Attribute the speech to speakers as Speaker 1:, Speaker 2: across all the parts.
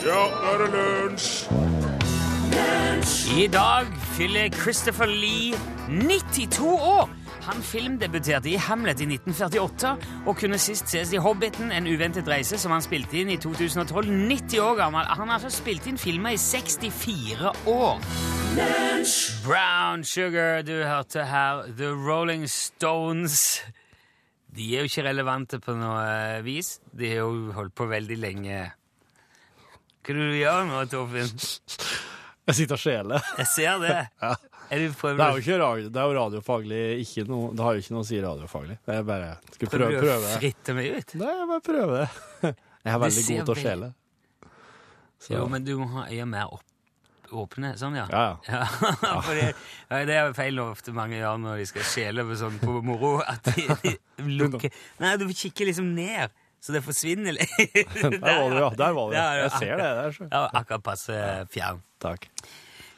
Speaker 1: Ja, nå er det lunsj!
Speaker 2: I dag fyller Christopher Lee 92 år. Han filmdebuterte i Hamlet i 1948 og kunne sist ses i Hobbiten, en uventet reise, som han spilte inn i 2012. 90 år gammel. Han har altså spilt inn filmer i 64 år. Brown Sugar, du hørte her The Rolling Stones. De er jo ikke relevante på noe vis. De har jo holdt på veldig lenge. Hva er det du gjør nå, Torfinn?
Speaker 3: Jeg sitter og skjeler.
Speaker 2: Jeg ser det.
Speaker 3: Ja.
Speaker 2: Er du
Speaker 3: Det er jo ikke radio, det er jo radiofaglig ikke noe, Det har jo ikke noe å si radiofaglig. Jeg bare skulle prøve,
Speaker 2: Prøver du å fritte meg ut?
Speaker 3: Nei, jeg bare prøver det. Jeg er veldig god til å skjele. Så-
Speaker 2: Jo, men du må ha øya mer opp, åpne. Sånn, ja.
Speaker 3: Ja, ja.
Speaker 2: Det, ja, det er feil ofte mange gjør når de skal skjele på sånn på moro. At de, de lukker Nei, du kikker liksom ned, så det forsvinner litt.
Speaker 3: Der var du, ja. Der var du.
Speaker 2: Ja,
Speaker 3: Jeg ser det der, så.
Speaker 2: Ja, akkurat passe fjern.
Speaker 3: Takk.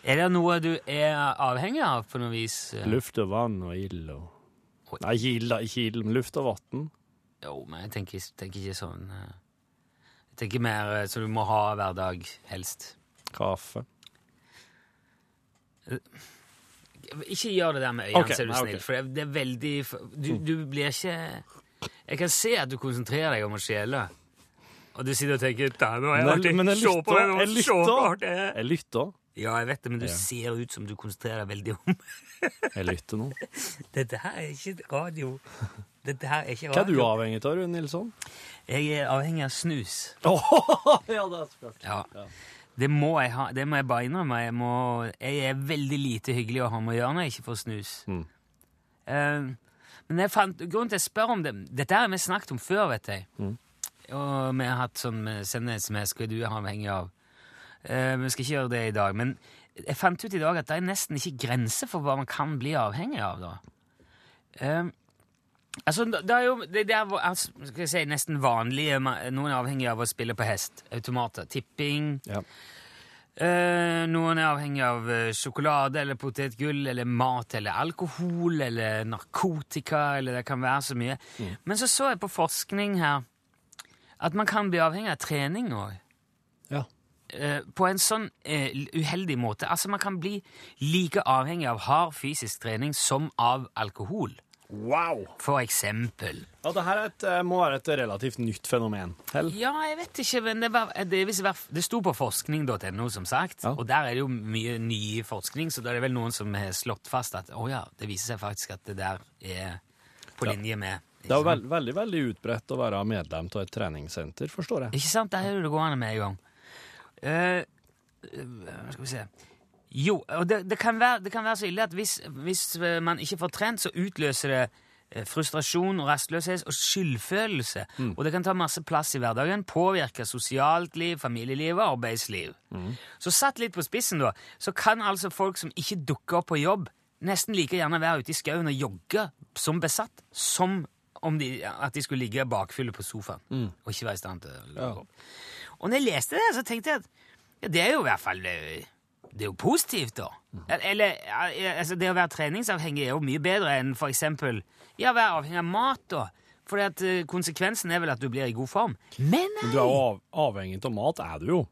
Speaker 2: Er det noe du er avhengig av på noe vis?
Speaker 3: Luft og vann og ild og Nei, ild, ikke ild, men luft og vann.
Speaker 2: Jo, men jeg tenker, tenker ikke sånn eh, Jeg tenker mer så som du må ha hver dag, helst.
Speaker 3: Kaffe.
Speaker 2: Ikke gjør det der med øynene,
Speaker 3: okay,
Speaker 2: så er du snill. Okay. For det, det er veldig du, du blir ikke Jeg kan se at du konsentrerer deg om å skjele. Og du sitter og tenker "Da, nå har jeg
Speaker 3: Men, jeg
Speaker 2: det,
Speaker 3: lytter. Jeg lytter. Jeg lytter.
Speaker 2: Ja, jeg vet det, men du
Speaker 3: Ja.
Speaker 2: ser ut som du konsentrerer deg veldig om
Speaker 3: Jeg lytter nå.
Speaker 2: Dette her er ikke radio. Dette her er ikke
Speaker 3: Hva er du avhengig av, Rune Nilsson?
Speaker 2: Jeg er avhengig av snus.
Speaker 3: ja, det er så klart.
Speaker 2: Ja. Det må jeg ha. Det må jeg bare innrømme. Jeg, må, jeg er veldig lite hyggelig å ha med å gjøre når jeg ikke får snus.
Speaker 3: Mm.
Speaker 2: Eh, men jeg fant, grunnen til at jeg spør om det Dette har vi snakket om før, vet jeg.
Speaker 3: Mm.
Speaker 2: Og vi har hatt sånn sende SMS hva du er avhengig av. Eh, vi skal ikke gjøre det i dag. Men jeg fant ut i dag at det er nesten ikke grenser for hva man kan bli avhengig av. da. Uh, altså, det er jo det det er, altså, skal jeg si, nesten vanlige Noen er avhengig av å spille på hest. Automater. Tipping.
Speaker 3: Ja.
Speaker 2: Eh, noen er avhengig av eh, sjokolade eller potetgull eller mat eller alkohol eller narkotika eller det kan være så mye. Men så så jeg på forskning her at man kan bli avhengig av trening òg.
Speaker 3: ja.
Speaker 2: på en sånn eh, uheldig måte. Altså Man kan bli like avhengig av hard fysisk trening som av alkohol.
Speaker 3: Wow!
Speaker 2: For eksempel.
Speaker 3: Ja, det her er et, eh, må være et relativt nytt fenomen. Hell?
Speaker 2: Ja, jeg vet ikke, men det, var, det, fall- det sto på forskning.no, som sagt.
Speaker 3: Ja.
Speaker 2: Og der er det jo mye ny forskning, så da er det vel noen som har slått fast at å ja, det viser seg faktisk at det der er på linje med
Speaker 3: Det er jo veld, veldig veldig utbredt å være medlem av et treningssenter, forstår jeg.
Speaker 2: Ikke sant? Der er det gående med en gang. Eh, eh, skal vi se Jo, og det, det, kan være, det kan være så ille at hvis, hvis eh, man ikke får trent, så utløser det eh, frustrasjon, og rastløshet og skyldfølelse. Og det kan ta masse plass i hverdagen, påvirke sosialt liv, familieliv og arbeidsliv. Så satt litt på spissen, da, så kan altså folk som ikke dukker opp på jobb, nesten like gjerne være ute i skauen og jogge som besatt, som om de, at de skulle ligge bakfulle på sofaen og ikke være i stand til å
Speaker 3: Ja.
Speaker 2: Og når jeg leste det, så tenkte jeg at ja, det er jo i hvert fall eh, det er jo positivt, da. Eller altså, det å være treningsavhengig er jo mye bedre enn for eksempel ja, være avhengig av mat, da. Fordi at eh, konsekvensen er vel at du blir i god form. Men nei!
Speaker 3: Men du er jo av, avhengig av mat, er du jo.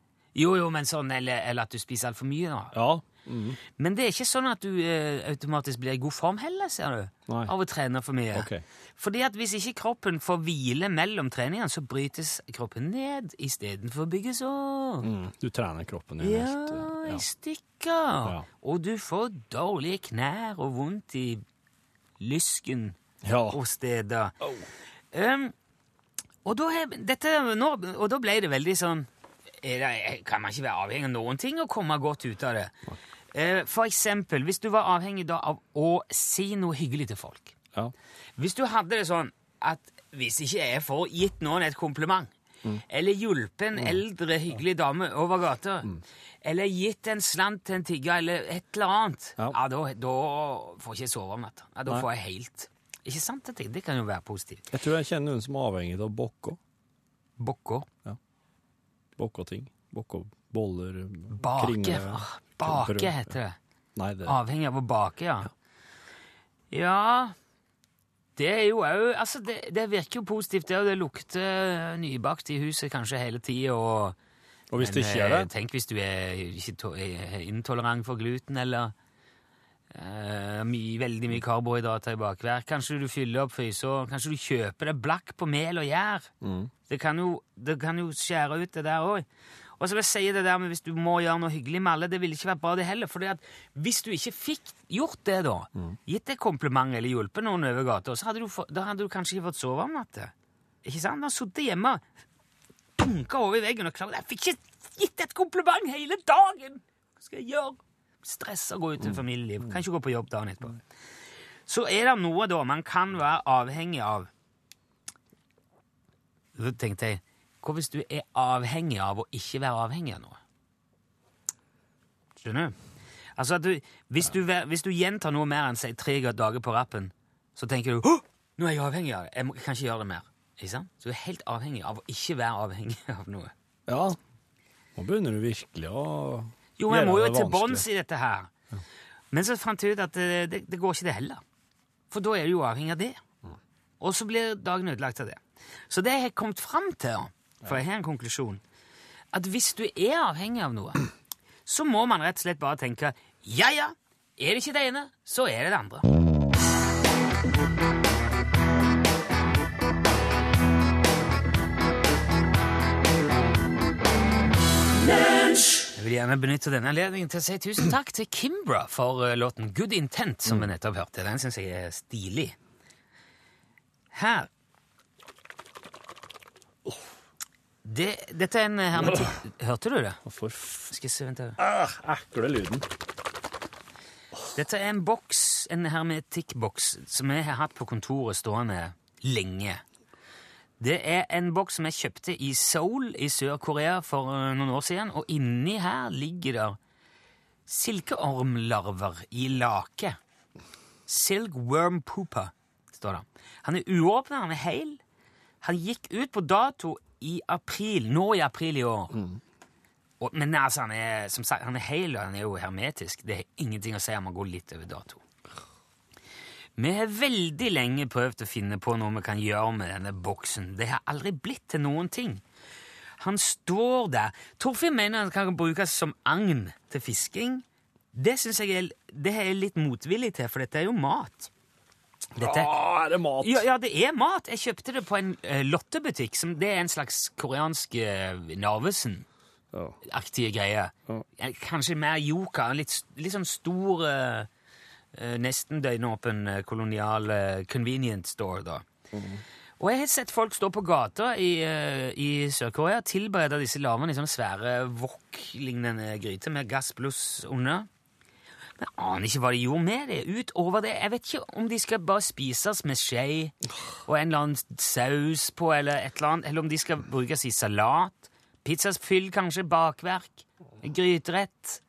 Speaker 2: Jo, jo, men sånn, eller, eller at du spiser altfor mye, da.
Speaker 3: Ja.
Speaker 2: Men det er ikke sånn at du eh, automatisk blir i god form heller, ser du.
Speaker 3: Nei.
Speaker 2: Av å trene for mye.
Speaker 3: Okay.
Speaker 2: Fordi at hvis ikke kroppen får hvile mellom treningene, så brytes kroppen ned istedenfor å bygges opp.
Speaker 3: Mm. Du trener kroppen din
Speaker 2: Ja,
Speaker 3: helt Ja,
Speaker 2: i stykker.
Speaker 3: Ja.
Speaker 2: Og du får dårlige knær og vondt i lysken
Speaker 3: Ja.
Speaker 2: og steder. Um, og, da dette, nå, og da ble det veldig sånn det, Kan man ikke være avhengig av noen ting og komme godt ut av det? Eh, for eksempel, hvis du var avhengig av å si noe hyggelig til folk.
Speaker 3: ja.
Speaker 2: Hvis du hadde det sånn at hvis ikke jeg får gitt noen et kompliment, eller hjulpet en eldre, hyggelig dame over gata, eller gitt en slant til en tigger, eller et eller annet, ja.
Speaker 3: Ja.
Speaker 2: da, da får jeg ikke sove om natta. Ja, da
Speaker 3: Nei.
Speaker 2: får jeg helt Ikke sant? Det, det kan jo være positivt.
Speaker 3: Jeg tror jeg kjenner noen som er avhengig av bokker.
Speaker 2: Bokker.
Speaker 3: Bokketing. Bokker, boller,
Speaker 2: Bake. kringle bake
Speaker 3: brød.
Speaker 2: heter det.
Speaker 3: Nei, det
Speaker 2: Avhengig av å bake, ja. Ja Det er jo òg Altså, det, det virker jo positivt, det, og det lukter nybakt i huset kanskje hele tida, og
Speaker 3: Og hvis
Speaker 2: Men,
Speaker 3: ikke gjør
Speaker 2: eh,
Speaker 3: det
Speaker 2: Tenk hvis du er, ikke er intolerant for gluten eller Uh, my, veldig mye karbohydrater i bakverk. Kanskje du fyller opp frysa. Kanskje du kjøper deg blakk på mel og gjær. Det, kan jo, det kan jo skjære ut det der òg. Og så vil jeg si det der med hvis du må gjøre noe hyggelig med alle, det ville ikke vært bra det heller. For hvis du ikke fikk gjort det, da, gitt et kompliment eller hjulpet noen over gata, så hadde du, få- da hadde du kanskje ikke fått sove om natta. Ikke sant? Har sittet hjemme dunka over i veggen og klart, Jeg fikk ikke gitt et kompliment hele dagen! Hva skal jeg gjøre? Stressa gå ut i familieliv. Kan ikke gå på jobb dagen etterpå. Så er det noe da man kan være avhengig av. Så tenkte jeg, hva hvis du er avhengig av å ikke være avhengig av noe? Skjønner du? Altså at du, hvis, du, hvis du gjentar noe mer enn si, tre dager på rappen, så tenker du «Åh, nå er jeg avhengig av det. Jeg må, kan ikke gjøre det mer. Ikke sant? Så du er helt avhengig av å ikke være avhengig av noe.
Speaker 3: Ja. Nå begynner du virkelig å
Speaker 2: Jo, jeg må jo til bunns i dette her. Men så fant jeg ut at det, det, det går ikke det heller. For da er du jo avhengig av det. Og så blir dagen ødelagt av det. Så det jeg har kommet fram til, for jeg har en konklusjon, at hvis du er avhengig av noe, så må man rett og slett bare tenke ja, ja, er det ikke det ene, så er det det andre. Jeg vil gjerne benytte denne anledningen til å si tusen takk til Kimbra for eh, låten Good Intent, som vi nettopp hørte. Den syns jeg er stilig. Her det, Dette er en eh, hermetikk... Hørte du det?
Speaker 3: Hvorfor?
Speaker 2: Skal jeg se, vent her.
Speaker 3: Ah, ekle lyden.
Speaker 2: Dette er en boks, en hermetikkboks, som jeg har hatt på kontoret stående lenge. Det er en boks som jeg kjøpte i Seoul i Sør-Korea for eh, noen år siden, og inni her ligger det silkeormlarver i lake. Silkworm pooper, står det. Han er uåpna, han er heil. Han gikk ut på dato i april, nå i april i år. Og, men altså, han er, som sagt, han er hel, og han er jo hermetisk. Det er ingenting å si om han går litt over dato. Vi har veldig lenge prøvd å finne på noe vi kan gjøre med denne boksen. Det har aldri blitt til noen ting. Han står der. Torfinn mener han kan brukes som agn til fisking. Det synes jeg er, det er litt motvillig til, for dette er jo mat. Dette,
Speaker 3: Ah, er det mat?
Speaker 2: ja, ja, det er mat. Jeg kjøpte det på en uh, lottebutikk. Som, det er en slags koreansk uh, Narvesen-aktige
Speaker 3: greie.
Speaker 2: Eh, Kanskje mer yoka. en Litt, litt sånn stor, uh, uh, nesten døgnåpen kolonial convenience convenient store, da. Og jeg har sett folk stå på gata i, i Sør-Korea tilberede disse larvene i sånne svære wok-lignende gryter med gass pluss under. Jeg aner ikke hva de gjorde med det. Utover det, Jeg vet ikke om de skal bare spises med skje og en eller annen saus på, eller et eller annet, eller om de skal brukes i salat. Pizzas fyll, kanskje. Bakverk. Gryterett.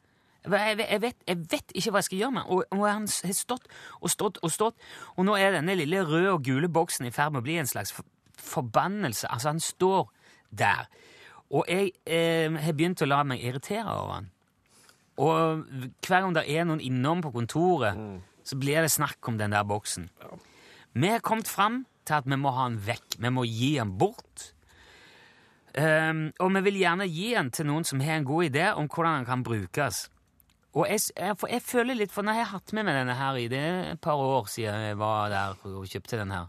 Speaker 2: Jeg vet, jeg, vet, jeg vet ikke hva jeg skal gjøre med og, og han har stått og stått og stått, og nå er denne lille røde og gule boksen i ferd med å bli en slags for, forbannelse. Altså, han står der. Og jeg eh, har begynt å la meg irritere over han. Og hver gang det er noen innom på kontoret, så blir det snakk om den der boksen. Vi har kommet fram til at vi må ha den vekk. Vi må gi den bort. Um, og vi vil gjerne gi den til noen som har en god idé om hvordan den kan brukes. Og jeg, jeg, jeg føler litt, for jeg har hatt med meg denne her i det et par år siden jeg var der og kjøpte den her,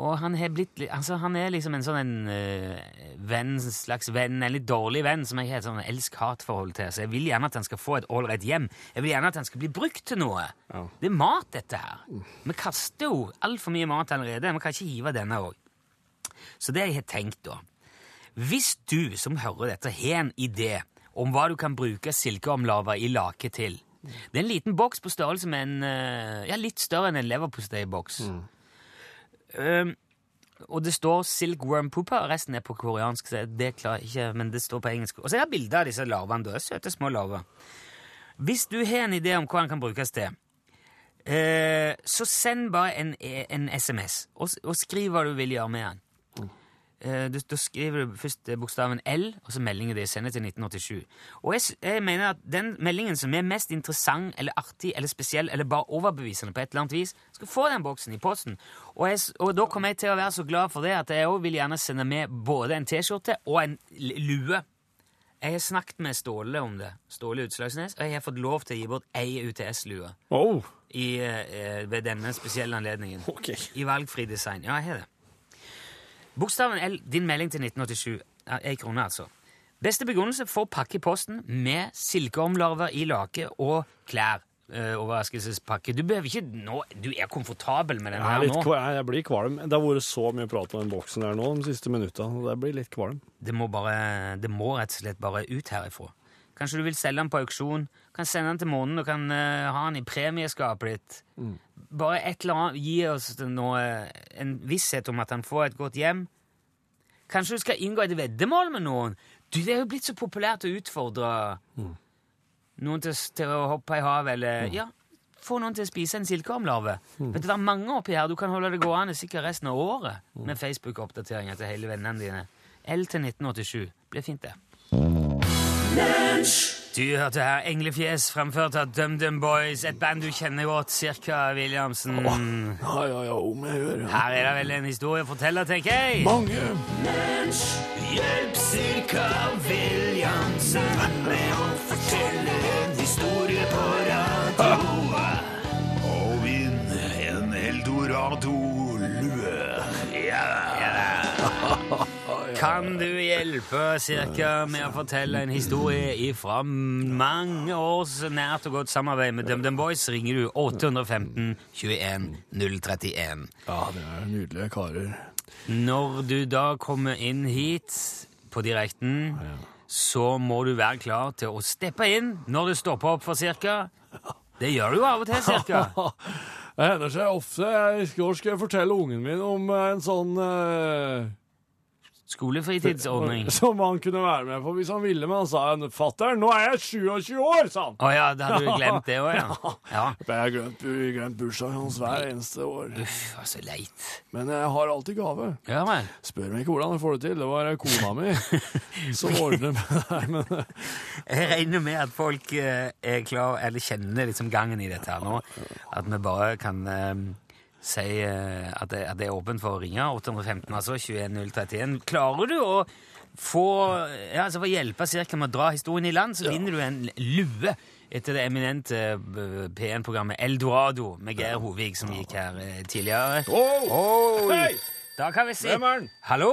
Speaker 2: og han, har blitt, altså, han er liksom en sånn en, uh, venn, slags venn, en litt dårlig venn som jeg har et sånn elsk-hat-forhold til. Så jeg vil gjerne at han skal få et ålreit hjem. Jeg vil gjerne at han skal bli brukt til noe.
Speaker 3: Ja.
Speaker 2: Det er mat, dette her. Vi kaster jo altfor mye mat allerede. Vi kan ikke hive denne òg. Så det jeg har tenkt, da Hvis du som hører dette, har en idé om hva du kan bruke silkeormlarver i lake til Det er en liten boks på størrelse med en eh, Ja, litt større enn en leverposteiboks. Um, og det står silkworm pooper, resten er på koreansk, så det klarer jeg ikke, men det står på engelsk. Og så er det bilder av disse larvene. da, Søte små larver. Hvis du har en idé om hva den kan brukes til, uh, så send bare en, en SMS, og, og skriv hva du vil gjøre med den. Eh, da skriver du først eh, bokstaven L, og så meldingen de Sender til 1987. Og jeg, jeg mener at den meldingen som er mest interessant eller artig eller spesiell eller bare overbevisende på et eller annet vis, skal få den boksen i posten. Og, jeg, og da kommer jeg til å være så glad for det at jeg også vil gjerne sende med både en T-skjorte og en lue. Jeg har snakket med Ståle om det, Ståle Utslagsnes, og jeg har fått lov til å gi bort ei UTS-lue
Speaker 3: Oh,
Speaker 2: i, eh, ved denne spesielle anledningen.
Speaker 3: Okay.
Speaker 2: I valgfri design. Ja, jeg har det. Bokstaven L, din melding til 1987. Ja, Ei krone, altså. Beste begrunnelse for pakke i posten med silkeormlarver i lake og klær. eh, overraskelsespakke. Du behøver ikke nå Du er komfortabel med den
Speaker 3: er
Speaker 2: her nå.
Speaker 3: jeg blir kvalm. Det har vært så mye prat om den boksen her nå de siste minutta. Jeg Det blir litt kvalm.
Speaker 2: Det må, bare, det må rett og slett bare ut herifra. Kanskje du vil selge den på auksjon. Kan sende den til månen og kan uh, ha den i premieskapet ditt. Bare et eller annet Gi oss noe, en visshet om at han får et godt hjem. Kanskje du skal inngå et veddemål med noen? Du, Det er jo blitt så populært å utfordre noen til, til å hoppe i havet, eller ja, få noen til å spise en silkeormlarve. Vet du, Det er mange oppi her. Du kan holde det gående sikkert resten av året med Facebook-oppdateringer til hele vennene dine. L til 1987. Blir fint, det. Du hørte her Englefjes fremført av DumDum Boys, et band du kjenner godt, cirka Williamsen.
Speaker 3: Ja, ja, ja, om jeg gjør. Ja.
Speaker 2: Her er det vel en historie å fortelle, tenker jeg.
Speaker 3: Mange.
Speaker 2: Hjelp cirka Williamsen med å Kan du hjelpe cirka med å fortelle en historie fra mange års nært og godt samarbeid med DumDum Boys, ringer du 815 21 031.
Speaker 3: Ja, det er nydelige karer.
Speaker 2: Når du da kommer inn hit på direkten, så må du være klar til å steppe inn når du stopper opp for cirka. Det gjør du jo av og til, cirka.
Speaker 3: Det hender seg ofte. Jeg husker jeg fortelle ungen min om en sånn eh,
Speaker 2: Skolefritidsordning.
Speaker 3: Som han kunne være med på hvis han ville, men han sa 'fatter'n, nå er jeg 27 år', sa han.
Speaker 2: Å ja, da hadde du glemt det òg, ja. ja.
Speaker 3: Jeg har glemt, glemt bursdagen hans hver eneste år.
Speaker 2: Uff, var så leit.
Speaker 3: Men jeg har alltid gave.
Speaker 2: Ja men.
Speaker 3: Spør meg ikke hvordan jeg får det til. Det var kona mi som ordner med det her. Men
Speaker 2: Jeg regner med at folk eh, er klar, eller kjenner liksom gangen i dette her nå. At vi bare kan eh, si eh, at, det, at det er åpent for å ringe. 815, altså 21031. Klarer du å få ja, altså få hjelpe cirka med å dra historien i land, så vinner du en lue etter det eminente eh, P1-programmet Eldorado med Geir Hovig, som gikk her eh, tidligere. Oh!
Speaker 3: Hei!
Speaker 2: Da kan vi si
Speaker 3: Hvem er den?
Speaker 2: Hallo!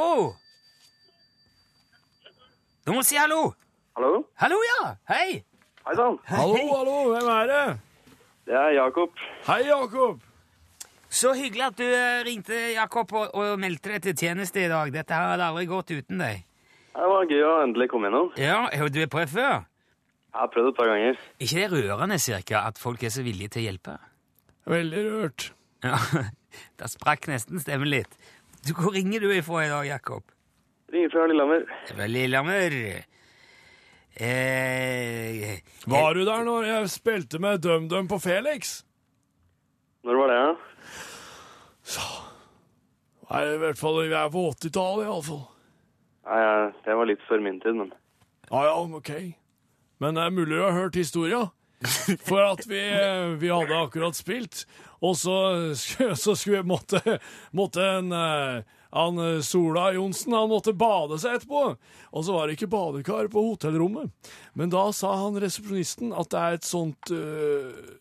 Speaker 2: Du må si hallo!
Speaker 4: Hallo?
Speaker 2: Hallo, ja! Hei!
Speaker 4: Hei sann.
Speaker 3: Hallo, hallo, hvem er det?
Speaker 4: Det er Jakob.
Speaker 3: Hei, Jakob.
Speaker 2: Så hyggelig at du eh, ringte, Jakob, og, og meldte deg til tjeneste i dag. Dette her hadde aldri gått uten deg.
Speaker 4: Det var gøy å endelig komme innom.
Speaker 2: Ja, har du prøvd før?
Speaker 4: Jeg har prøvd et par ganger.
Speaker 2: ikke det rørende, cirka, at folk er så villige til å hjelpe?
Speaker 3: Veldig rørt.
Speaker 2: Ja, Da sprakk nesten stemmen litt. Du, hvor ringer du ifra i dag, Jakob?
Speaker 4: Ringer fra Lillehammer.
Speaker 2: Fra Lillehammer. Eh,
Speaker 3: Var du der når jeg spilte med DumDum på Felix?
Speaker 4: Når var det? Ja?
Speaker 3: Nei, i hvert fall vi er på 80-tallet, iallfall.
Speaker 4: Nei, det var litt før min tid, men
Speaker 3: Ja ja, ok. Men det er mulig du har hørt historia. For at vi, vi hadde akkurat spilt, og så, så skulle, måtte, måtte en eh, han Sola Johnsen han måtte bade seg etterpå. Og så var det ikke badekar på hotellrommet. Men da sa han resepsjonisten at det er et sånt eh,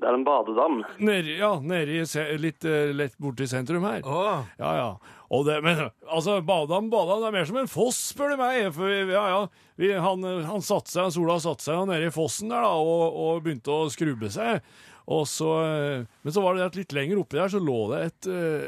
Speaker 4: det er en badedam.
Speaker 3: Nedi, ja, nedi litt eh, lett borti sentrum her.
Speaker 2: Oh.
Speaker 3: Ja, ja. Og det, men altså, badedam, badedam, det er mer som en foss, spør du meg. For vi- ja, ja, vi, han, han satte seg, Sola satte seg nede i fossen der da, og, og begynte å skrubbe seg. Og så, eh, men så var det at litt lenger oppi der så lå det et eh,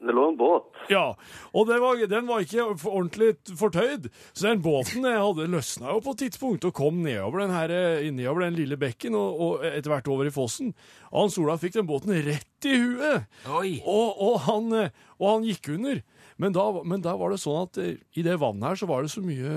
Speaker 4: Det lå en båt.
Speaker 3: Ja, og det var, den var ikke ordentlig fortøyd, så den båten eh, hadde løsna jo på et tidspunkt og kom nedover den, her, eh, nedover den lille bekken og, og etter hvert over i fossen. Og han Olav fikk den båten rett i huet.
Speaker 2: Oi!
Speaker 3: Og, og, han, eh, og han gikk under. Men da, men da var det sånn at i det vannet her så var det så mye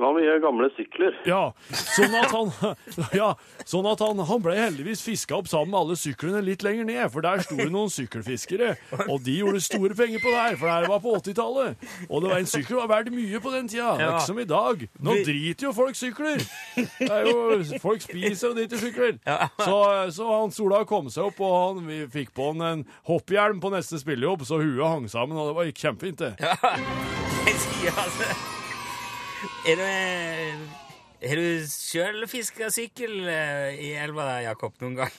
Speaker 4: Det var mye gamle sykler.
Speaker 3: Ja, sånn at han, ja, sånn at han, han ble heldigvis fiska opp sammen med alle syklene litt lenger ned, for der sto det noen sykkelfiskere, og de gjorde store penger på det her, for det her var på 80-tallet. Og det var en sykkel var verdt mye på den tida,
Speaker 2: Ja.
Speaker 3: ikke som i dag. Nå driter jo folk sykler. Det er jo, folk spiser og driter sykler. Så, så han Sola kom seg opp, og han, vi fikk på han en hopphjelm på neste spillejobb, så huet hang sammen, og det var kjempefint, det.
Speaker 2: Jeg sier altså Er du, Har du sjøl fiska sykkel eh, i elva der, Jakob, noen gang?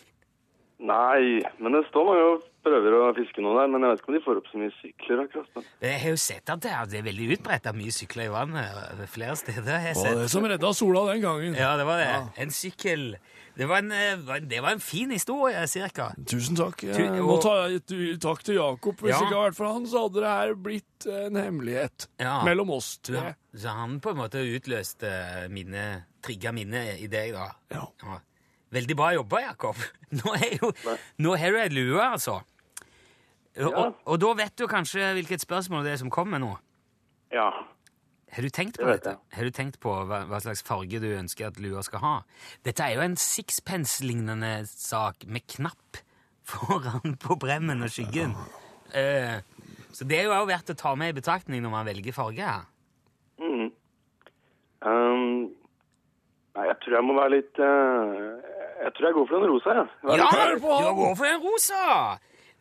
Speaker 4: Nei, men det står mange og prøver å fiske noe der, men jeg vet ikke om de får opp så mye sykler akkurat. Men.
Speaker 2: Jeg har jo sett at det er, det er veldig utbredt mye sykler i vannet eh, flere steder. har sett.
Speaker 3: Det var det som redda Sola den gangen.
Speaker 2: Ja, det var det. En sykkel. Det var en, eh, det var en fin historie, cirka.
Speaker 3: Tusen takk. Jeg må
Speaker 2: og-
Speaker 3: ta takk til Jakob. Hvis
Speaker 2: Ja.
Speaker 3: ikke hadde vært for han, så hadde det her blitt en hemmelighet
Speaker 2: Ja.
Speaker 3: mellom oss
Speaker 2: Så,
Speaker 3: tre.
Speaker 2: så han på en måte utløste minnet, trigga minnet i deg, da.
Speaker 3: Ja.
Speaker 2: Ja. Veldig bra jobba, Jakob. Nå, er jo, nå har du ei lue, altså. Og, og, og da vet du kanskje hvilket spørsmål det er som kommer nå.
Speaker 4: Ja.
Speaker 2: Har du tenkt på
Speaker 4: Det
Speaker 2: dette? Har du tenkt på hva, hva slags farge du ønsker at lua skal ha? Dette er jo en sixpence-lignende sak med knapp foran på bremmen og skyggen. Uh, så det er jo også verdt å ta med i betraktning når man velger farge her.
Speaker 4: Mhm. Um, nei, jeg tror jeg må være litt uh, Jeg tror jeg går for en rosa, jeg. Ja.
Speaker 2: Ja, du går for en rosa!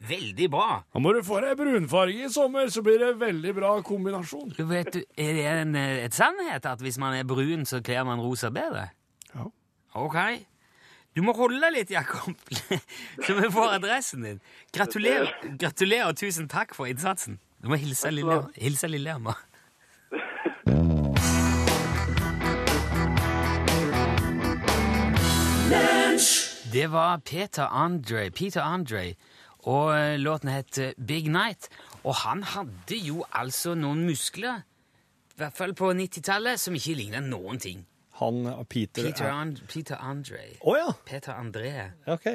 Speaker 2: Veldig bra.
Speaker 3: Da må du få deg brunfarge i sommer, så blir det veldig bra kombinasjon.
Speaker 2: Du vet, du, er det en, et sannhet at hvis man er brun, så kler man rosa bedre?
Speaker 3: Ja.
Speaker 2: Ok. Du må holde litt, Jakob, så vi får adressen din. Gratulerer, gratulerer og tusen takk for innsatsen. Du må hilse Lillehammer. Det var Peter Andre, Peter Andre, og eh, låten het eh, Big Night. Og han hadde jo altså noen muskler, i hvert fall på 90-tallet, som ikke lignet noen ting.
Speaker 5: Han Peter
Speaker 2: Peter, And Peter Andre.
Speaker 5: Oh, ja.
Speaker 2: Peter André.
Speaker 5: OK.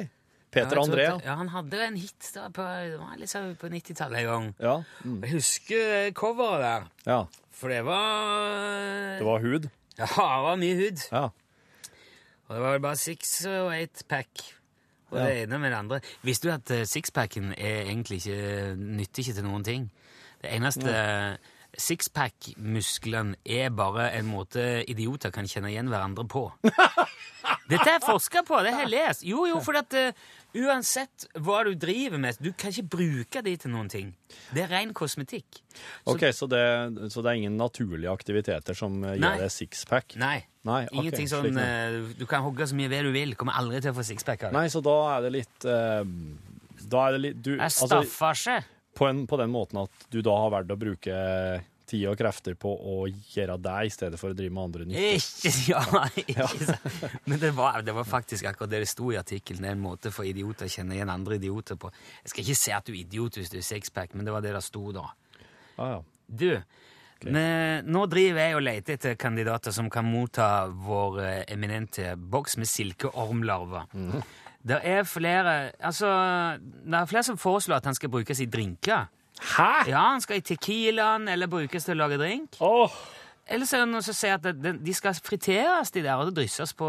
Speaker 5: Peter
Speaker 2: Ja,
Speaker 5: André, ja.
Speaker 2: Han hadde en hit da på, liksom på 90-tallet en gang.
Speaker 5: Ja. Mm.
Speaker 2: Jeg husker coveret der,
Speaker 5: ja.
Speaker 2: for det var
Speaker 5: Det var hud.
Speaker 2: Ja, det var mye hud.
Speaker 5: Ja.
Speaker 2: Og det var bare six og eight pack. Og det ene med det andre. Visste du at eh, sixpacken er egentlig ikke nytter ikke til noen ting? Det eneste sixpack-musklene er bare en måte idioter kan kjenne igjen hverandre på. Dette er forska på, det har jeg lest. Jo, jo, for at eh, uansett hva du driver med, du kan ikke bruke de til noen ting. Det er ren kosmetikk.
Speaker 5: OK, så det, så det er ingen naturlige aktiviteter som eh,
Speaker 2: Nei.
Speaker 5: gir deg sixpack?
Speaker 2: Nei.
Speaker 5: Nei, ok,
Speaker 2: Ingenting sånn Du kan hogge så mye ved du vil, kommer aldri til å få sixpack av det.
Speaker 5: Nei, så da er det litt uh, Da er det litt du,
Speaker 2: Det er
Speaker 5: altså, på, en, på den måten at du da har valgt å bruke tid og krefter på å gjøre deg i stedet for å drive med andre nyttig.
Speaker 2: Ikke, ja, ikke sant. Men det var, det var faktisk akkurat det det sto i artikkelen. Det en måte for idioter å kjenne igjen andre idioter på. Jeg skal ikke si at du er idiot hvis du er sixpack, men det var det det sto da.
Speaker 5: Ah, ja.
Speaker 2: Du, men nå driver jeg og leter etter kandidater som kan motta vår eh, eminente boks med silkeormlarver. Det er flere Altså, det er flere som foreslår at han skal brukes i drinker.
Speaker 5: Hæ?!
Speaker 2: Ja, han skal i tequilaen eller brukes til å lage drink.
Speaker 5: Åh!
Speaker 2: Eller så er det noen som sier at det, de skal friteres, de der, og det drysses på,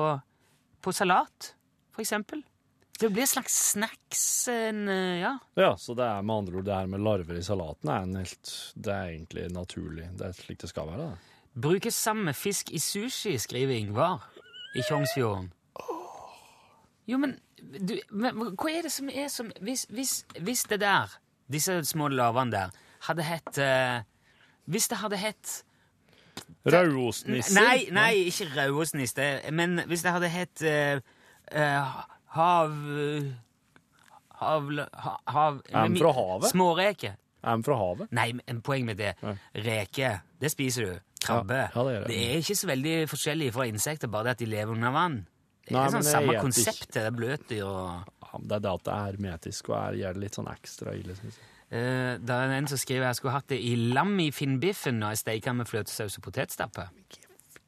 Speaker 2: på salat, for eksempel. Det blir en slags snacks, en, eh, ja.
Speaker 5: Ja, så det er med andre ord det her med larver i salaten er en helt Det er egentlig naturlig. Det er slik det skal være. da.
Speaker 2: Brukes samme fisk i sushi, skriver Ingvar i Tjongsfjorden. Jo, men, du, men hva er det som er som Hvis, hvis, hvis det der, disse små larvene der, hadde hett eh, Hvis det hadde hett
Speaker 5: Rauosnisser?
Speaker 2: Nei, nei, ikke rødosniste, men hvis det hadde hett eh, eh, hav... Hav... hav
Speaker 5: Er den fra havet?
Speaker 2: Småreke.
Speaker 5: Er fra havet?
Speaker 2: Nei, men en poeng med det. Reke, det spiser du. Krabbe.
Speaker 5: Ja, ja, det er det.
Speaker 2: det er ikke så veldig forskjellig fra insekter, bare det at de lever under vann. Det er
Speaker 5: Nei,
Speaker 2: sånn samme
Speaker 5: konseptet.
Speaker 2: konsept, det er bløtdyr og
Speaker 5: det er det at det er hermetisk og er, gjør det litt sånn ekstra ille. Synes jeg.
Speaker 2: Uh, Det er en som skriver jeg skulle hatt det i lam i finnbiffen når jeg steker med fløtesaus og potetstappe.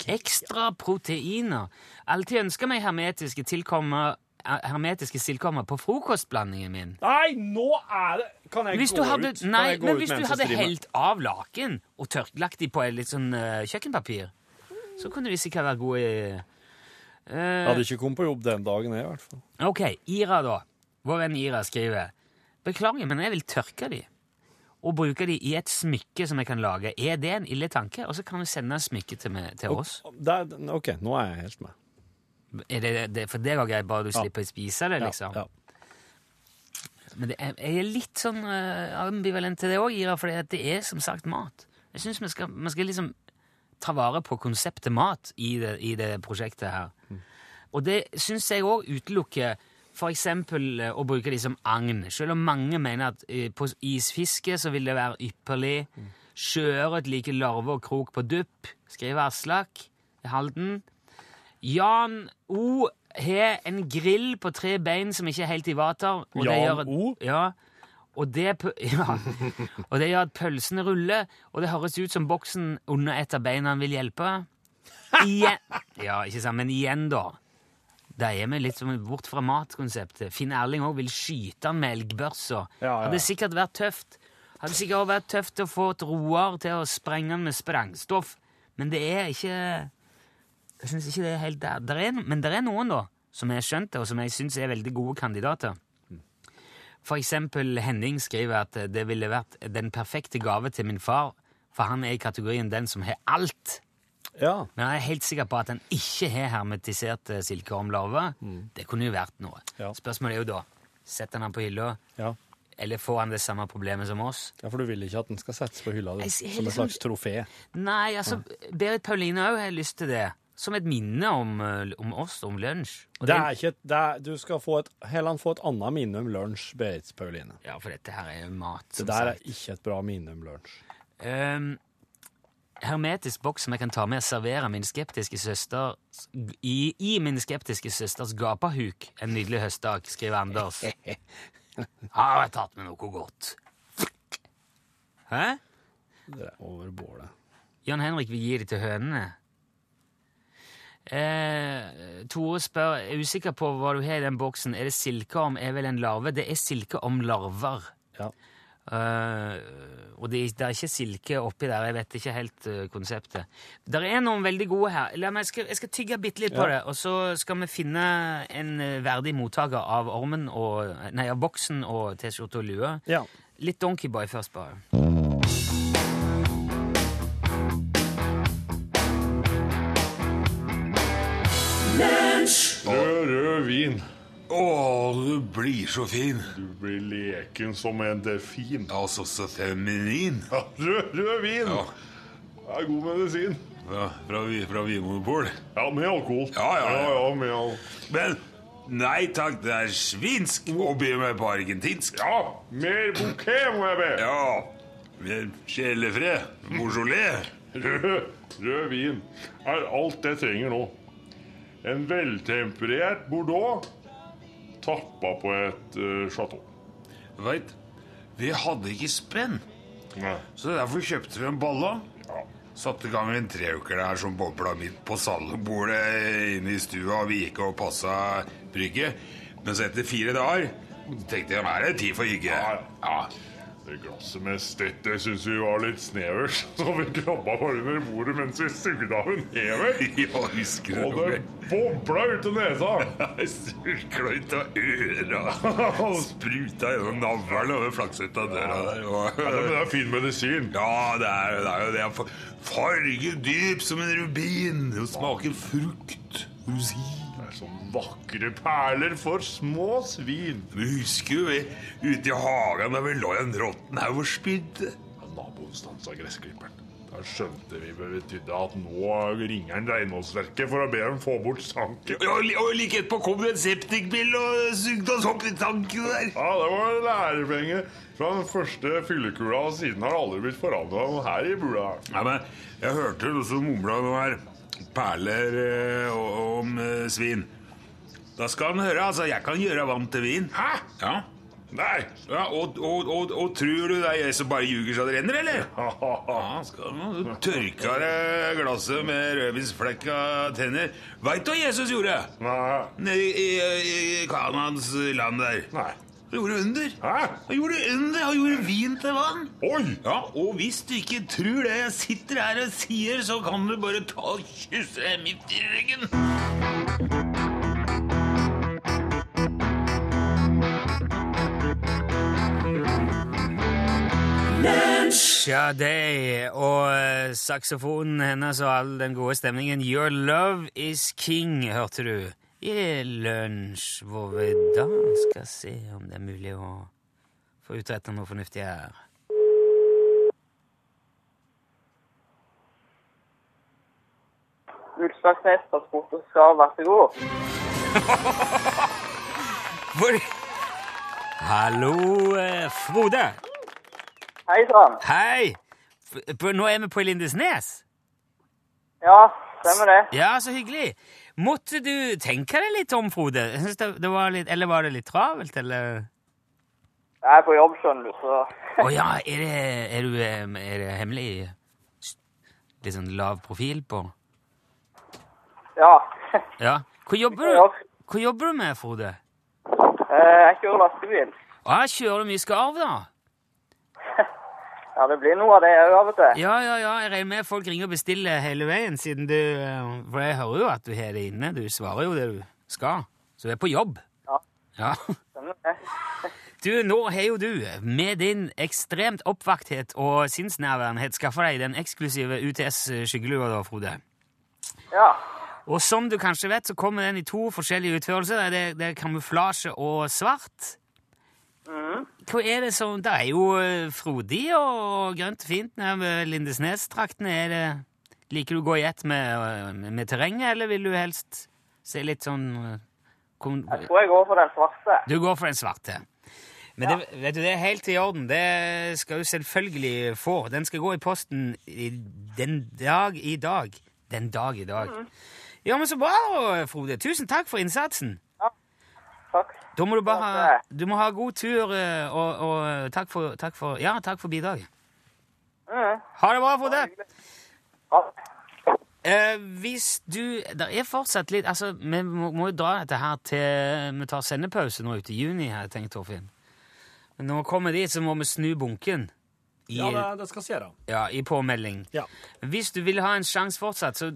Speaker 2: Ekstra proteiner. Alltid ønska meg hermetiske tilkommer eh, hermetiske sildkommer på frokostblandingen min.
Speaker 5: Nei, nå er det Kan jeg
Speaker 2: Hvis
Speaker 5: gå
Speaker 2: hadde,
Speaker 5: ut?
Speaker 2: Nei,
Speaker 5: gå
Speaker 2: men
Speaker 5: ut
Speaker 2: hvis du hadde helt av laken og tørklagt de på litt sånn uh, kjøkkenpapir, så kunne de sikkert vært gode i
Speaker 5: Jeg hadde ikke kommet på jobb den dagen, jeg, i hvert fall.
Speaker 2: Ok, Ira da. Vår venn Ira skriver Beklager, men jeg vil tørke de og bruke de i et smykke som jeg kan lage. Er det en ille tanke? Og så kan du sende smykket til, meg- til oss.
Speaker 5: Der, OK, nå er jeg helt med.
Speaker 2: Er det, det, for det var greit, bare du
Speaker 5: Ja.
Speaker 2: slipper å spise det, liksom?
Speaker 5: Ja,
Speaker 2: Men det er, jeg er litt sånn uh, ambivalent til det òg, Ira, for det er som sagt mat. Jeg syns vi vi skal liksom ta vare på konseptet mat i det, i det prosjektet her. Og det syns jeg òg utelukker eksempel eh, å bruke de som agn. Selv om mange mener at eh, på isfiske så vil det være ypperlig. Sjøørret liker larve og krok på dupp, skriver Aslak i Halden. Jan O har en grill på tre bein som ikke er helt i vater. det
Speaker 5: Jan
Speaker 2: gjør
Speaker 5: O?
Speaker 2: Ja. Og det, ja. og det gjør at pølsene ruller, og det høres ut som boksen under et av beina vil hjelpe. Igjen. Ja, ikke sant, men igjen, da. Da er vi litt som bort fra matkonseptet. Finn Erling òg vil skyte han med elgbørsa.
Speaker 5: Ja, ja.
Speaker 2: Hadde sikkert vært tøft. Hadde sikkert også vært tøft å få et Roar til å sprenge han med sprengstoff, men det er ikke Jeg syns ikke det er helt der. der er, men det er noen, da, som jeg har skjønt det, og som jeg syns er veldig gode kandidater. For eksempel Henning skriver at det ville vært den perfekte gave til min far, for han er i kategorien den som har alt.
Speaker 5: Ja.
Speaker 2: Men jeg er helt sikker på at den ikke har hermetisert silkeormlarver. Mm. Det kunne jo vært noe.
Speaker 5: Ja.
Speaker 2: Spørsmålet er jo da setter han den på hylla,
Speaker 5: ja.
Speaker 2: eller får han det samme problemet som oss?
Speaker 5: Ja, for du vil ikke at den skal settes på hylla du,
Speaker 2: Jeg
Speaker 5: som et
Speaker 2: liksom-
Speaker 5: slags trofé.
Speaker 2: Nei, altså, Berit Pauline òg har lyst til det. Som et minne om, eh, om oss, om lunsj.
Speaker 5: Det er ikke det er, du skal få et, heller få et annet minne om lunsj, Berit Pauline.
Speaker 2: Ja, for dette her er jo mat,
Speaker 5: Det
Speaker 2: der
Speaker 5: der er ikke et bra minne om lunsj.
Speaker 2: Ehm, hermetisk boks som jeg kan ta med og servere min skeptiske søster i, i min skeptiske søsters gapahuk en nydelig høstdag, skriver Anders. Har jeg tatt med noe godt? Hæ?
Speaker 5: Det er over bålet.
Speaker 2: Jan Henrik vil gi det til hønene. Eh, Tore spør er usikker på hva du har i den boksen. Er det silkeorm? Er vel en larve? Det er silkeormlarver.
Speaker 5: Ja.
Speaker 2: Eh, og det, det er ikke silke oppi der. Jeg vet ikke helt uh, konseptet. Det er noen veldig gode her. La meg, jeg, skal, jeg skal tygge bitte litt på det, og så skal vi finne en eh, verdig mottaker av ormen og, nei, av boksen og T-skjorte og lue.
Speaker 5: ja.
Speaker 2: Litt Donkeyboy først, bare.
Speaker 6: Rød, rød vin.
Speaker 1: Å, du blir så fin.
Speaker 6: Du blir leken som en delfin.
Speaker 1: Altså så feminin.
Speaker 6: Ja, rød, rød vin.
Speaker 1: Ja.
Speaker 6: Det er god medisin.
Speaker 1: Ja, fra, fra Vinmonopol.
Speaker 6: Ja, med alkohol.
Speaker 1: Ja, ja, ja.
Speaker 6: ja, med al
Speaker 1: Men nei takk, det er svinsk å be meg på argentinsk.
Speaker 6: ja, mer bouquet må jeg be.
Speaker 1: Ja. Mer sjelefred. Beaujolais.
Speaker 6: Rød, rød vin er alt jeg trenger nå. En veltemperert Bordeaux tappa på et uh, chateau.
Speaker 1: Veit, vi hadde ikke spenn,
Speaker 6: Nei.
Speaker 1: så derfor kjøpte vi en balla.
Speaker 6: Ja.
Speaker 1: Satte i gang en treuker der som bobla midt på salgbordet inne i stua. Vi gikk og passa brygget. Men så etter fire dager tenkte jeg nå er det tid for hygge.
Speaker 6: Ja.
Speaker 1: Ja.
Speaker 6: Det glasset med stett det syns vi var litt snevert, så vi krabba bare under bordet mens vi sugde av en hever.
Speaker 1: Ja, husker
Speaker 6: Og det bobla ut av nesa.
Speaker 1: Surkla ut av øra. Spruta gjennom navlen og flaksa ut av døra der.
Speaker 6: Ja, men det er fin medisin.
Speaker 1: Ja, det er, det er jo det. Fa- Farget dyp som en rubin. Og smaker frukt. Rosin.
Speaker 6: Vakre perler for små svin.
Speaker 1: Vi husker jo vi ute i hagen da vi lå i en råtten haug og spydde.
Speaker 6: Naboen stansa gressklipperen. Da skjønte vi betydde at nå ringer han Reinholdsverket for å be dem få bort sanken.
Speaker 1: Ja, Og li- og like etterpå kom det en septikbil og sugde oss opp i tanken der.
Speaker 6: Ja, det var lærepenge fra den første fyllekula, og siden har det aldri blitt forandra noe her i bula.
Speaker 1: Ja, men Jeg hørte noe som mumla noe her. Perler eh, om eh, svin. Da skal han høre. Altså, jeg kan gjøre vann til vin.
Speaker 6: Hæ?
Speaker 1: Ja.
Speaker 6: Nei!
Speaker 1: ja og, og, og, og tror du det er jeg som bare ljuger så det renner, eller? Ja, skal du tørke det glasset med rødvinsflekka tenner. Veit du hva Jesus gjorde?
Speaker 6: Nei.
Speaker 1: Nede i, i, i Kanans land der.
Speaker 6: Nei.
Speaker 1: Han gjorde under.
Speaker 6: Hæ?
Speaker 1: Han gjorde under, han gjorde vin til vann.
Speaker 6: Oi!
Speaker 1: Ja, og hvis du ikke tror det jeg sitter her og sier, så kan du bare ta og kysse midt i ryggen.
Speaker 2: Sade og eh, saksofonen hennes og all den gode stemningen. Your love is king, hørte du. I lunsj, hvor vi da skal se om det er mulig å få utretta noe fornuftig her.
Speaker 7: Utslagsnes transport og skal, vær så god.
Speaker 2: Hvor Hallo, eh, Frode.
Speaker 7: Hei sann.
Speaker 2: Hei! Nå er vi på Lindesnes.
Speaker 7: Ja, stemmer det.
Speaker 2: Ja, så hyggelig. Måtte du tenke deg litt om, Frode? Det, det var litt, eller var det litt travelt, eller?
Speaker 7: Jeg er på jobb, skjønner du, så
Speaker 2: Å ja, er det, er, du, er det hemmelig Litt sånn lav profil på?
Speaker 7: Ja.
Speaker 2: Ja. Hvor jobber du, hvor jobber du med, Frode?
Speaker 7: Eh, Jeg kjører lastebil.
Speaker 2: Ah, kjører du mye skarv, da?
Speaker 7: Ja, det blir noe av det òg av og til.
Speaker 2: Ja, ja, ja. Jeg regner med folk ringer og bestiller hele veien, siden du eh, For jeg hører jo at du har det inne. Du svarer jo det du skal. Så du er på jobb.
Speaker 7: Ja.
Speaker 2: Ja. Du, nå har jo du, med din ekstremt oppvakthet og sinnsnærværenhet, skaffa deg den eksklusive UTS-skyggelua, da, Frode.
Speaker 7: Ja.
Speaker 2: Og som du kanskje vet, så kommer den i to forskjellige utførelser. Det, det er kamuflasje og svart. Hva er det som Det er jo eh, frodig og grønt og fint nede ved Lindesnes-traktene. Er det Liker du å gå i ett med, eh, med, med terrenget, eller vil du helst se litt sånn eh, kom,
Speaker 7: Jeg tror jeg går for den svarte.
Speaker 2: Du går for den svarte. Men det, vet du, det er helt i orden. Det skal du selvfølgelig få. Den skal gå i posten i den dag i dag. Den dag i dag. Ja, men så bra, Frode. Tusen takk for innsatsen.
Speaker 7: Takk.
Speaker 2: Da må du bare ha, du må ha god tur, eh, og, og takk, for, takk for Ja, takk for bidraget.
Speaker 7: Mhm.
Speaker 2: Ha det bra, Frode.
Speaker 7: Ja.
Speaker 2: Eh, hvis du Det er fortsatt litt Altså, vi må jo dra dette her til Vi tar sendepause nå ute i juni, har jeg tenkt, Torfinn. Men når vi kommer dit, så må vi snu bunken. I,
Speaker 5: Ja, det, det skal skje, da.
Speaker 2: ja, i påmelding.
Speaker 5: Ja.
Speaker 2: Hvis du vil ha en sjanse fortsatt, så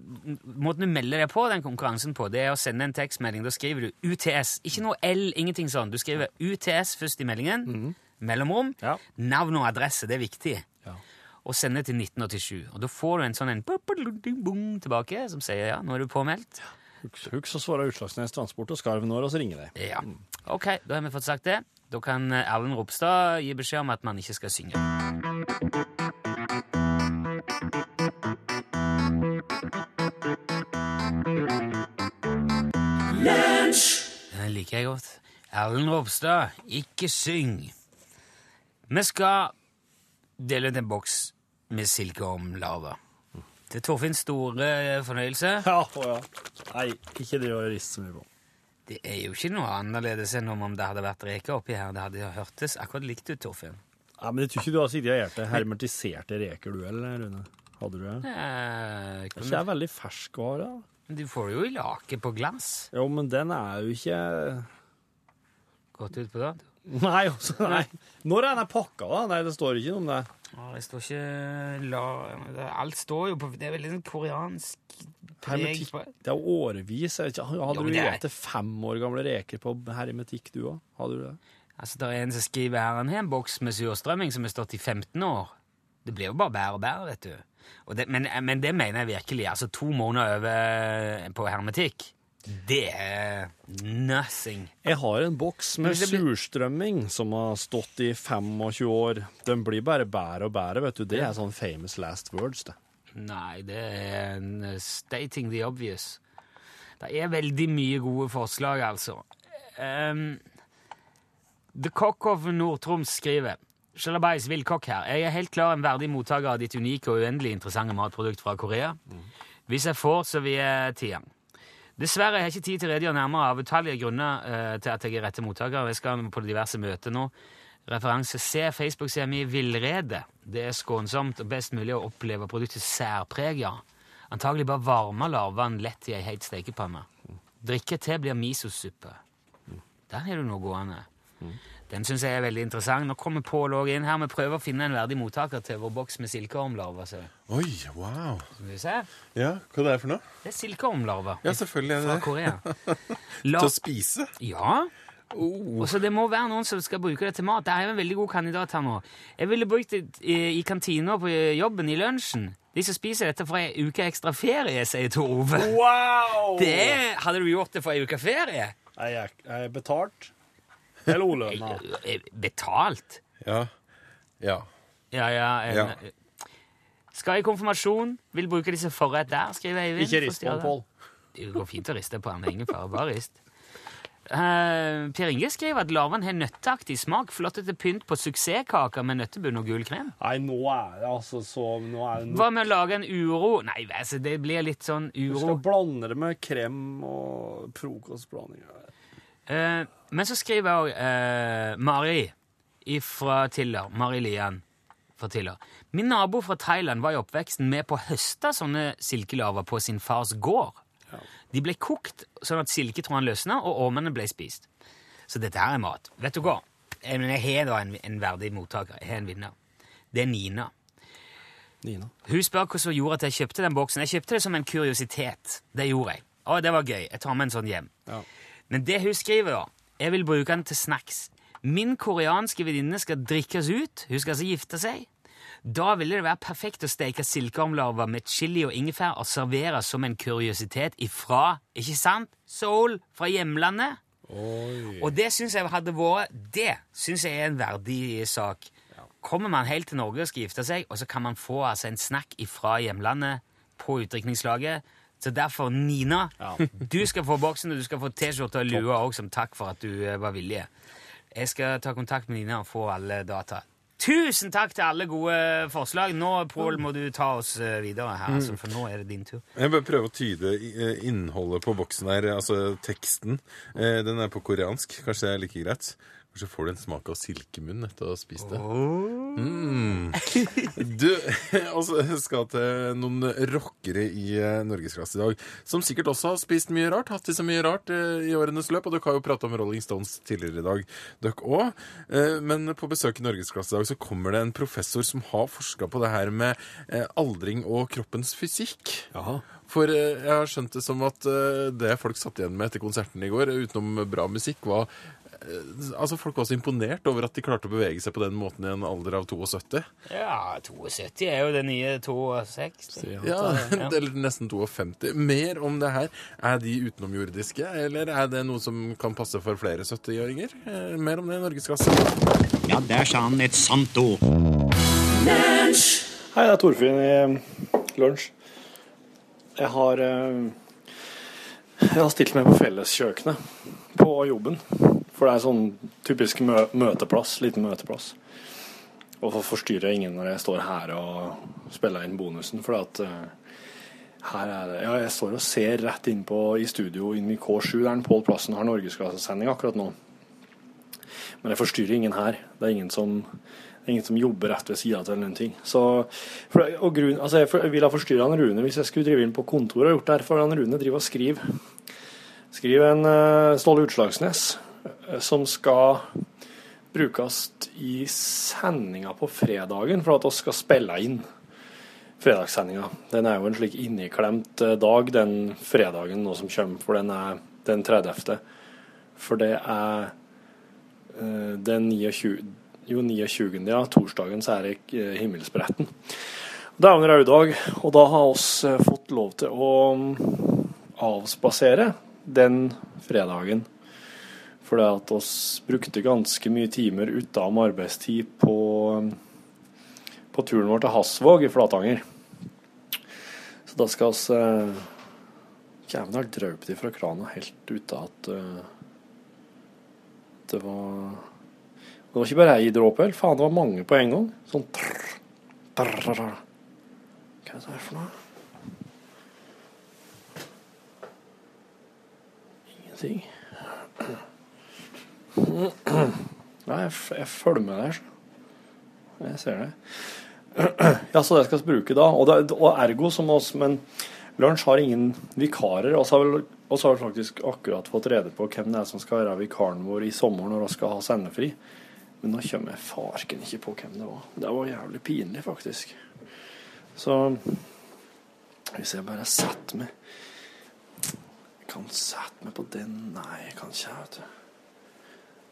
Speaker 2: måten du melder deg på den konkurransen på, det er å sende en tekstmelding. Da skriver du UTS. Ikke noe L, ingenting sånn. Du skriver UTS først i meldingen. Mellomrom.
Speaker 5: Mhm. Ja.
Speaker 2: Navn og adresse. Det er viktig.
Speaker 5: Ja.
Speaker 2: Og sende til 1987. Og da får du en sånn en tilbake som sier ja, nå er du påmeldt.
Speaker 5: Husk, husk å svare Utslagsnes Transport og Skarv når, vi ringer deg.
Speaker 2: Ja. Ok, da har vi fått sagt det. Da kan eh, Erlend Ropstad gi beskjed om at man ikke skal synge. Den liker jeg godt. Erlend Ropstad, ikke syng. Vi skal dele ut en boks med silke om er Torfinns store fornøyelse.
Speaker 5: Ja, å ja. Nei, ikke driv og rist så mye på.
Speaker 2: Det er jo ikke noe annerledes enn om det hadde vært reker oppi her. Det hadde hørtes akkurat likt ut, Torfinn.
Speaker 5: Ja, men jeg tror ikke du har sittet og gjort hermetiserte reker, du, eller, Rune? Hadde du det?
Speaker 2: Eh,
Speaker 5: Det er ikke veldig ferskvare. da.
Speaker 2: du får det jo i lake på glass.
Speaker 5: Jo, men den er jo ikke
Speaker 2: Gått ut på dato.
Speaker 5: Nei, også, nei. Når er den pakka, da? Nei, det står ikke noe om det.
Speaker 2: Å, Det står ikke la... det- Alt står jo på Det er veldig sånn koreansk preg
Speaker 5: Det er jo årevis. Hadde
Speaker 2: Jo,
Speaker 5: du
Speaker 2: er-
Speaker 5: spist fem år gamle reker på hermetikk, du òg? Hadde du det?
Speaker 2: Altså, Det er en som skriver her en boks med surstrømming som har stått i 15 år. Det blir jo bare bær og bær, vet du. Det, men, men det mener jeg virkelig. Altså, To måneder over på hermetikk, det er nothing.
Speaker 5: Jeg har en boks med surstrømming som har stått i 25 år. Den blir bare bedre og bedre, vet du. Det er sånn famous last words, det.
Speaker 2: Nei, det er en eh, stating the obvious. Det er veldig mye gode forslag, altså. Um, The Cock of Nord-Troms skriver Shalabais villkokk her. Jeg er helt klar en verdig mottaker av ditt unike og uendelig interessante matprodukt fra Korea. Hvis jeg får, så vil jeg tie. Dessverre har jeg ikke tid til å redegjøre nærmere av utallige grunner eh, til at jeg er rette mottaker. Jeg skal på diverse møter nå. Referanse C. Facebook-sida mi Villrede. Det er skånsomt og best mulig å oppleve produktets særpreg, ja. Antagelig bare varme larvene lett i ei heit stekepanne. Drikke te blir misosuppe. Der har du noe gående. Den syns jeg er veldig interessant. Nå kommer Pål òg inn her. Vi prøver å finne en verdig mottaker til vår boks med silkeormlarver. Så.
Speaker 8: Oi, wow.
Speaker 2: Skal vi se.
Speaker 8: Ja, hva er det for noe?
Speaker 2: Det er silkeormlarver
Speaker 8: Ja, selvfølgelig er det Fra
Speaker 2: Korea. La...
Speaker 8: Til å spise?
Speaker 2: Ja.
Speaker 8: Oh.
Speaker 2: Og så Det må være noen som skal bruke det til mat. Det er jo en veldig god kandidat her nå. Jeg ville brukt det i, i kantina på jobben i lunsjen. De som spiser dette får ei uke ekstra ferie, sier Tor Ove.
Speaker 5: Wow!
Speaker 2: Det, hadde du gjort det for ei uke ferie?
Speaker 5: Jeg er, jeg er betalt. Eller olønna.
Speaker 2: Eh, Betalt?
Speaker 8: Ja. Ja.
Speaker 2: Ja, ja. En,
Speaker 8: Ja.
Speaker 2: Skal i konfirmasjon. Vil bruke disse forrett der, skriver Eivind.
Speaker 5: Ikke rist på Pål.
Speaker 2: Det går fint å riste på en det er Ingen fare. Bare rist. Uh, per Inge skriver at larven har nøtteaktig smak. flottete pynt på suksesskaker med nøttebunn og gul krem.
Speaker 5: Nei, nå er det altså så Nå er det
Speaker 2: Hva med å lage en uro? Nei, altså, det blir litt sånn
Speaker 5: Du
Speaker 2: uro.
Speaker 5: skal blande det med krem og frokostblanding.
Speaker 2: Eh, men så skriver òg eh, Mari fra Tiller. Mari Lian fra Tiller. Min nabo fra Thailand var i oppveksten med på å høste sånne silkelarver på sin fars gård. De ble kokt sånn at silketråden løsna, og ormene ble spist. Så dette her er mat. Vet du hva? Jeg, men jeg har da en, en verdig mottaker. Jeg har en vinner. Det er Nina.
Speaker 5: Nina.
Speaker 2: Hun spør hva som gjorde at jeg kjøpte den boksen. Jeg kjøpte det som en kuriositet. Det gjorde jeg. Å, det var gøy. Jeg tar med en sånn hjem.
Speaker 5: Ja.
Speaker 2: Men det hun skriver, da Jeg vil bruke den til snacks. Min koreanske venninne skal drikkes ut. Hun skal altså gifte seg. Da ville det være perfekt å steke silkeormlarver med chili og ingefær og servere som en kuriositet ifra, ikke sant, Seoul, fra hjemlandet. Og det syns jeg hadde vært Det syns jeg er en verdig sak. Kommer man helt til Norge og skal gifte seg, og så kan man få altså en snack ifra hjemlandet på utdrikningslaget. Så derfor, Nina, du skal få boksen, og du skal få T-skjorte og lue òg som takk for at du eh, var villig. Jeg skal ta kontakt med Nina og få alle data. Tusen takk til alle gode forslag. Nå, Pål, må du ta oss eh, videre her, altså, for nå er det din tur.
Speaker 8: Jeg bør prøve å tyde eh, innholdet på boksen her, altså teksten. Eh, Den er på koreansk. Kanskje det er like greit. Kanskje får du en smak av silkemunn etter å ha spist det. Mm. Du altså, skal til noen rockere i eh, norgesklasse i dag, som sikkert også har spist mye rart, hatt i seg mye rart eh, i årenes løp. Og dere har jo prata om Rolling Stones tidligere i dag, dere òg. Men på besøk i norgesklasse i dag så kommer det en professor som har forska på det her med eh, aldring og kroppens fysikk. For eh, jeg har skjønt det som at eh, det folk satt igjen med etter konserten i går, utenom bra musikk, var eh, Altså, folk var så imponert over at de klarte å bevege seg på den måten i en alder av 72.
Speaker 2: Ja, 72 er jo det nye 62.
Speaker 8: Ja, Eller nesten 52. Mer om det her. Er de utenomjordiske, eller er det noe som kan passe for flere 70-åringer? Eh, Mer om det i Norgesklasse.
Speaker 9: Ja, der sa han et sant ord.
Speaker 5: Hei, det er Torfinn i lunsj. Jeg har eh, Jeg har stilt meg på felleskjøkkenet på jobben. For det er sånn typisk mø møteplass, liten møteplass. Og så forstyrrer ingen når jeg står her og spiller inn bonusen. For at uh, her er det Ja, jeg står og ser rett inn på i studio inn i K7, der Pål Plassen har norgesklassesending akkurat nå. Men jeg forstyrrer ingen her. Det er ingen som det er ingen som jobber rett ved sida av eller noen ting. Så, for, og grunn, altså jeg, ville ha forstyrra Rune hvis jeg skulle drive inn på kontoret og gjort det her, for han Rune driver og skriver. Skriver en uh, Ståle Utslagsnes som skal brukes i sendinga på fredagen for at vi skal spille inn fredagssendinga. Den er jo en slik inneklemt eh, dag, den fredagen nå som kommer, for den er den 30. For det er eh, den 29. Jo, 29. ja, torsdagen så er det eh, himmelspretten. Det er en rød og da har eh, fått lov til å mm, avspasere den fredagen. For det at oss brukte ganske mye timer utenom arbeidstid på, på turen vår til Hasvåg i Flatanger. Så da skal oss eh, har har drøpt fra krana helt ute at uh, det var Det var ikke bare ei dråpe, faen, det var mange på en gang. Sånn trrr, trrr. Hva er det for noe? Ingenting. Nei, jeg, jeg følger med der. Jeg ser det. Ja, så det skal vi bruke da. Og, det, og ergo som oss, men Lunsj har ingen vikarer. Og så har vi faktisk akkurat fått rede på hvem det er som skal være vikaren vår i sommer når vi skal ha sendefri. Men nå kommer jeg farken ikke på hvem det var. Det var jævlig pinlig, faktisk. Så hvis jeg bare setter meg Jeg kan sette meg på den Nei, jeg kan ikke, vet du.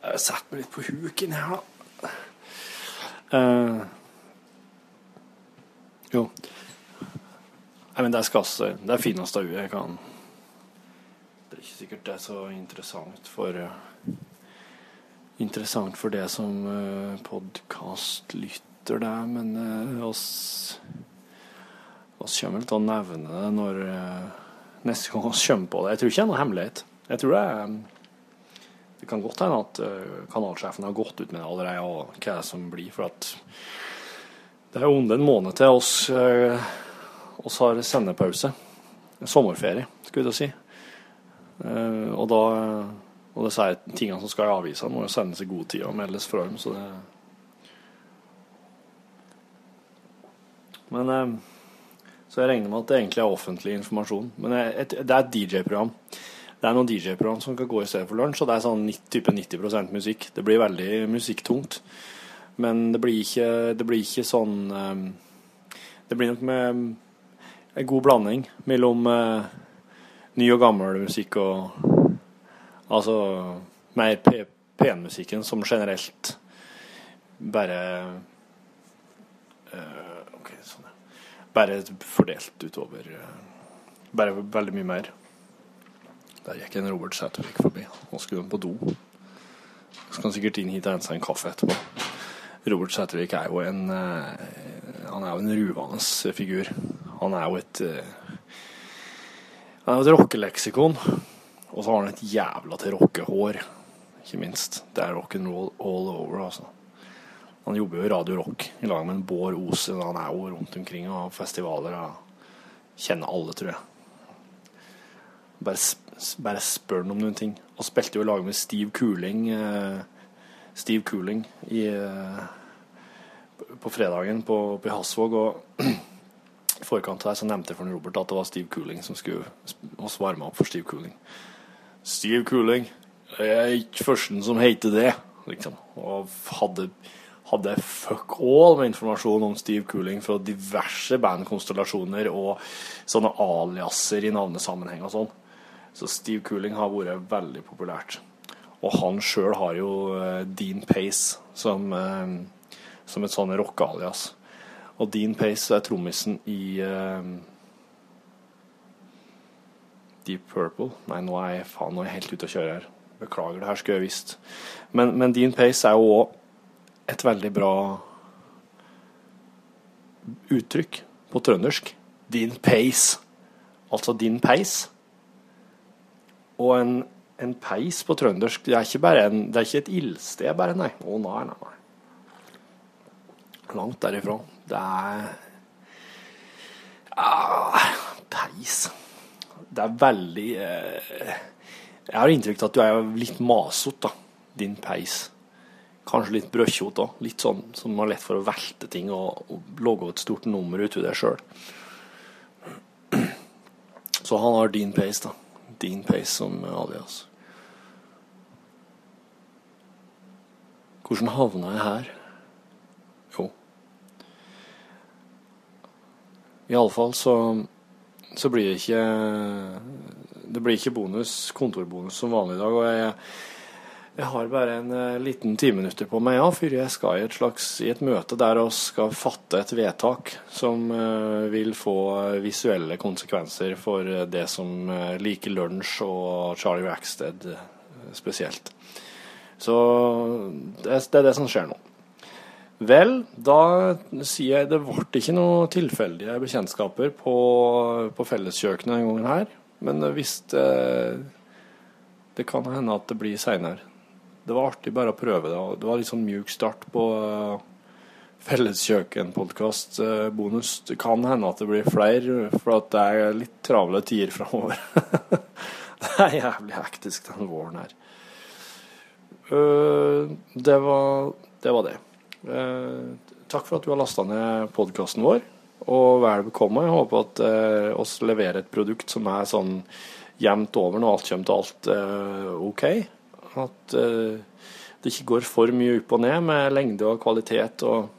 Speaker 5: Jeg har satt meg litt på huken her, da. Uh, jo. Nei, men det er skasse. Det er fineste øyet jeg kan Det er ikke sikkert det er så interessant for uh, Interessant for det som uh, podkastlytter, det, men uh, oss oss kommer vel til å nevne det når uh, neste gang vi kommer på det. Jeg tror ikke det er noe hemmelighet. Jeg tror det er Det kan godt hende at uh, kanalsjefen har gått ut med det allerede, og hva det som blir. For at det er jo under en måned til oss, uh, oss har sendepause. Sommerferie, skulle da si. Uh, og da og disse tingene som skal i avisa, må jo sendes i god tid og meldes fra dem, så det Men eh, Så jeg regner med at det egentlig er offentlig informasjon. Men det er et DJ-program. Det er noen DJ-program som kan gå i stedet for lunsj, og det er sånn 90, type 90% musikk. Det blir veldig musikktungt. Men det blir ikke, det blir ikke sånn eh, Det blir nok med en god blanding mellom eh, ny og gammel musikk og Altså mer P- penmusikken som generelt bare eh, OK, sånn. Bare fordelt utover Bare veldig mye mer. Der gikk en Robert Sætervik forbi. Nå skulle han på do. Så skal han sikkert inn hit og hente seg en kaffe etterpå. Robert Sætervik er jo en eh, Han er jo en ruvende figur. Han er jo et eh, Han er jo et rockeleksikon. Og så har han et jævla til rockehår, ikke minst. Det er rock'n'roll all over, altså. Han jobber jo i Radio Rock i lag med en Bård Osen. Han er jo rundt omkring og festivaler og kjenner alle, tror jeg. Bare, bare spør han om noen ting. Og spilte jo i lag med Steve Cooling eh, Steve Cooling i, eh, på fredagen på, på Hasvåg. Og i forkant det så nevnte jeg for Robert at det var Steve Cooling som skulle oss varme opp for Steve Cooling. Steve Cooling. Jeg er ikke førsten som heter det, liksom. Og hadde, hadde fuck all med informasjon om Steve Cooling fra diverse bandkonstellasjoner og sånne aliaser i navnesammenheng og sånn. Så Steve Cooling har vært veldig populært. Og han sjøl har jo eh, Dean Pace som, eh, som et sånn rockealias. Og Dean Pace er trommisen i eh, Deep Purple. Nei, nå er jeg, faen, nå er jeg helt ute å kjøre her. Beklager, det her skulle jeg visst. Men, men Dean Pace er jo òg et veldig bra uttrykk på trøndersk. Din Pace. Altså din peis. Og en, en peis på trøndersk, det er ikke bare en, det er ikke et ildsted, bare, nei. Å, nei, nei, nei. Langt derifra. Det er ah, Peis det er veldig eh, Jeg har inntrykk av at du er litt masete. Din peis. Kanskje litt brødkjot òg. Litt sånn som har lett for å velte ting og, og lage et stort nummer ut av det sjøl. Så han har din peis, da. Din pace som alias. Hvordan havna jeg her? Jo. Iallfall så så blir det ikke Det blir ikke bonus, kontorbonus som vanlig i dag. Og jeg, jeg har bare en eh, liten ti minutter på meg ja, før jeg skal i et slags i et møte der vi skal fatte et vedtak som eh, vil få visuelle konsekvenser for eh, det som liker lunsj og Charlie Rackstead eh, spesielt. Så det er det som skjer nå. Vel, da sier jeg det ble ikke noen tilfeldige bekjentskaper på, på felleskjøkkenet denne gangen her. Men hvis det, det kan hende at det blir seinere. Det var artig bare å prøve det. Det var litt sånn mjuk start på uh, felleskjøkkenpodkast-bonus. det kan hende at det blir flere, for det er litt travle tider framover. det er jævlig hektisk den våren her. Øh, det var det. Var det. Eh, takk for at du har lasta ned podkasten vår, og vel bekomme. Jeg håper at eh, oss leverer et produkt som er sånn jevnt over når alt kommer til alt eh, OK. At eh, det ikke går for mye opp og ned med lengde og kvalitet og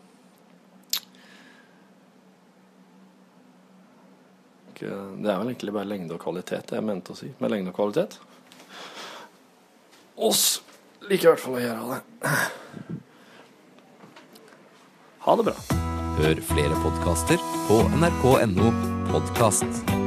Speaker 5: Det er vel egentlig bare lengde og kvalitet jeg mente å si med lengde og kvalitet. Oss liker i hvert fall å gjøre det. Ha det bra.
Speaker 10: Hør flere podkaster på nrk.no podkast.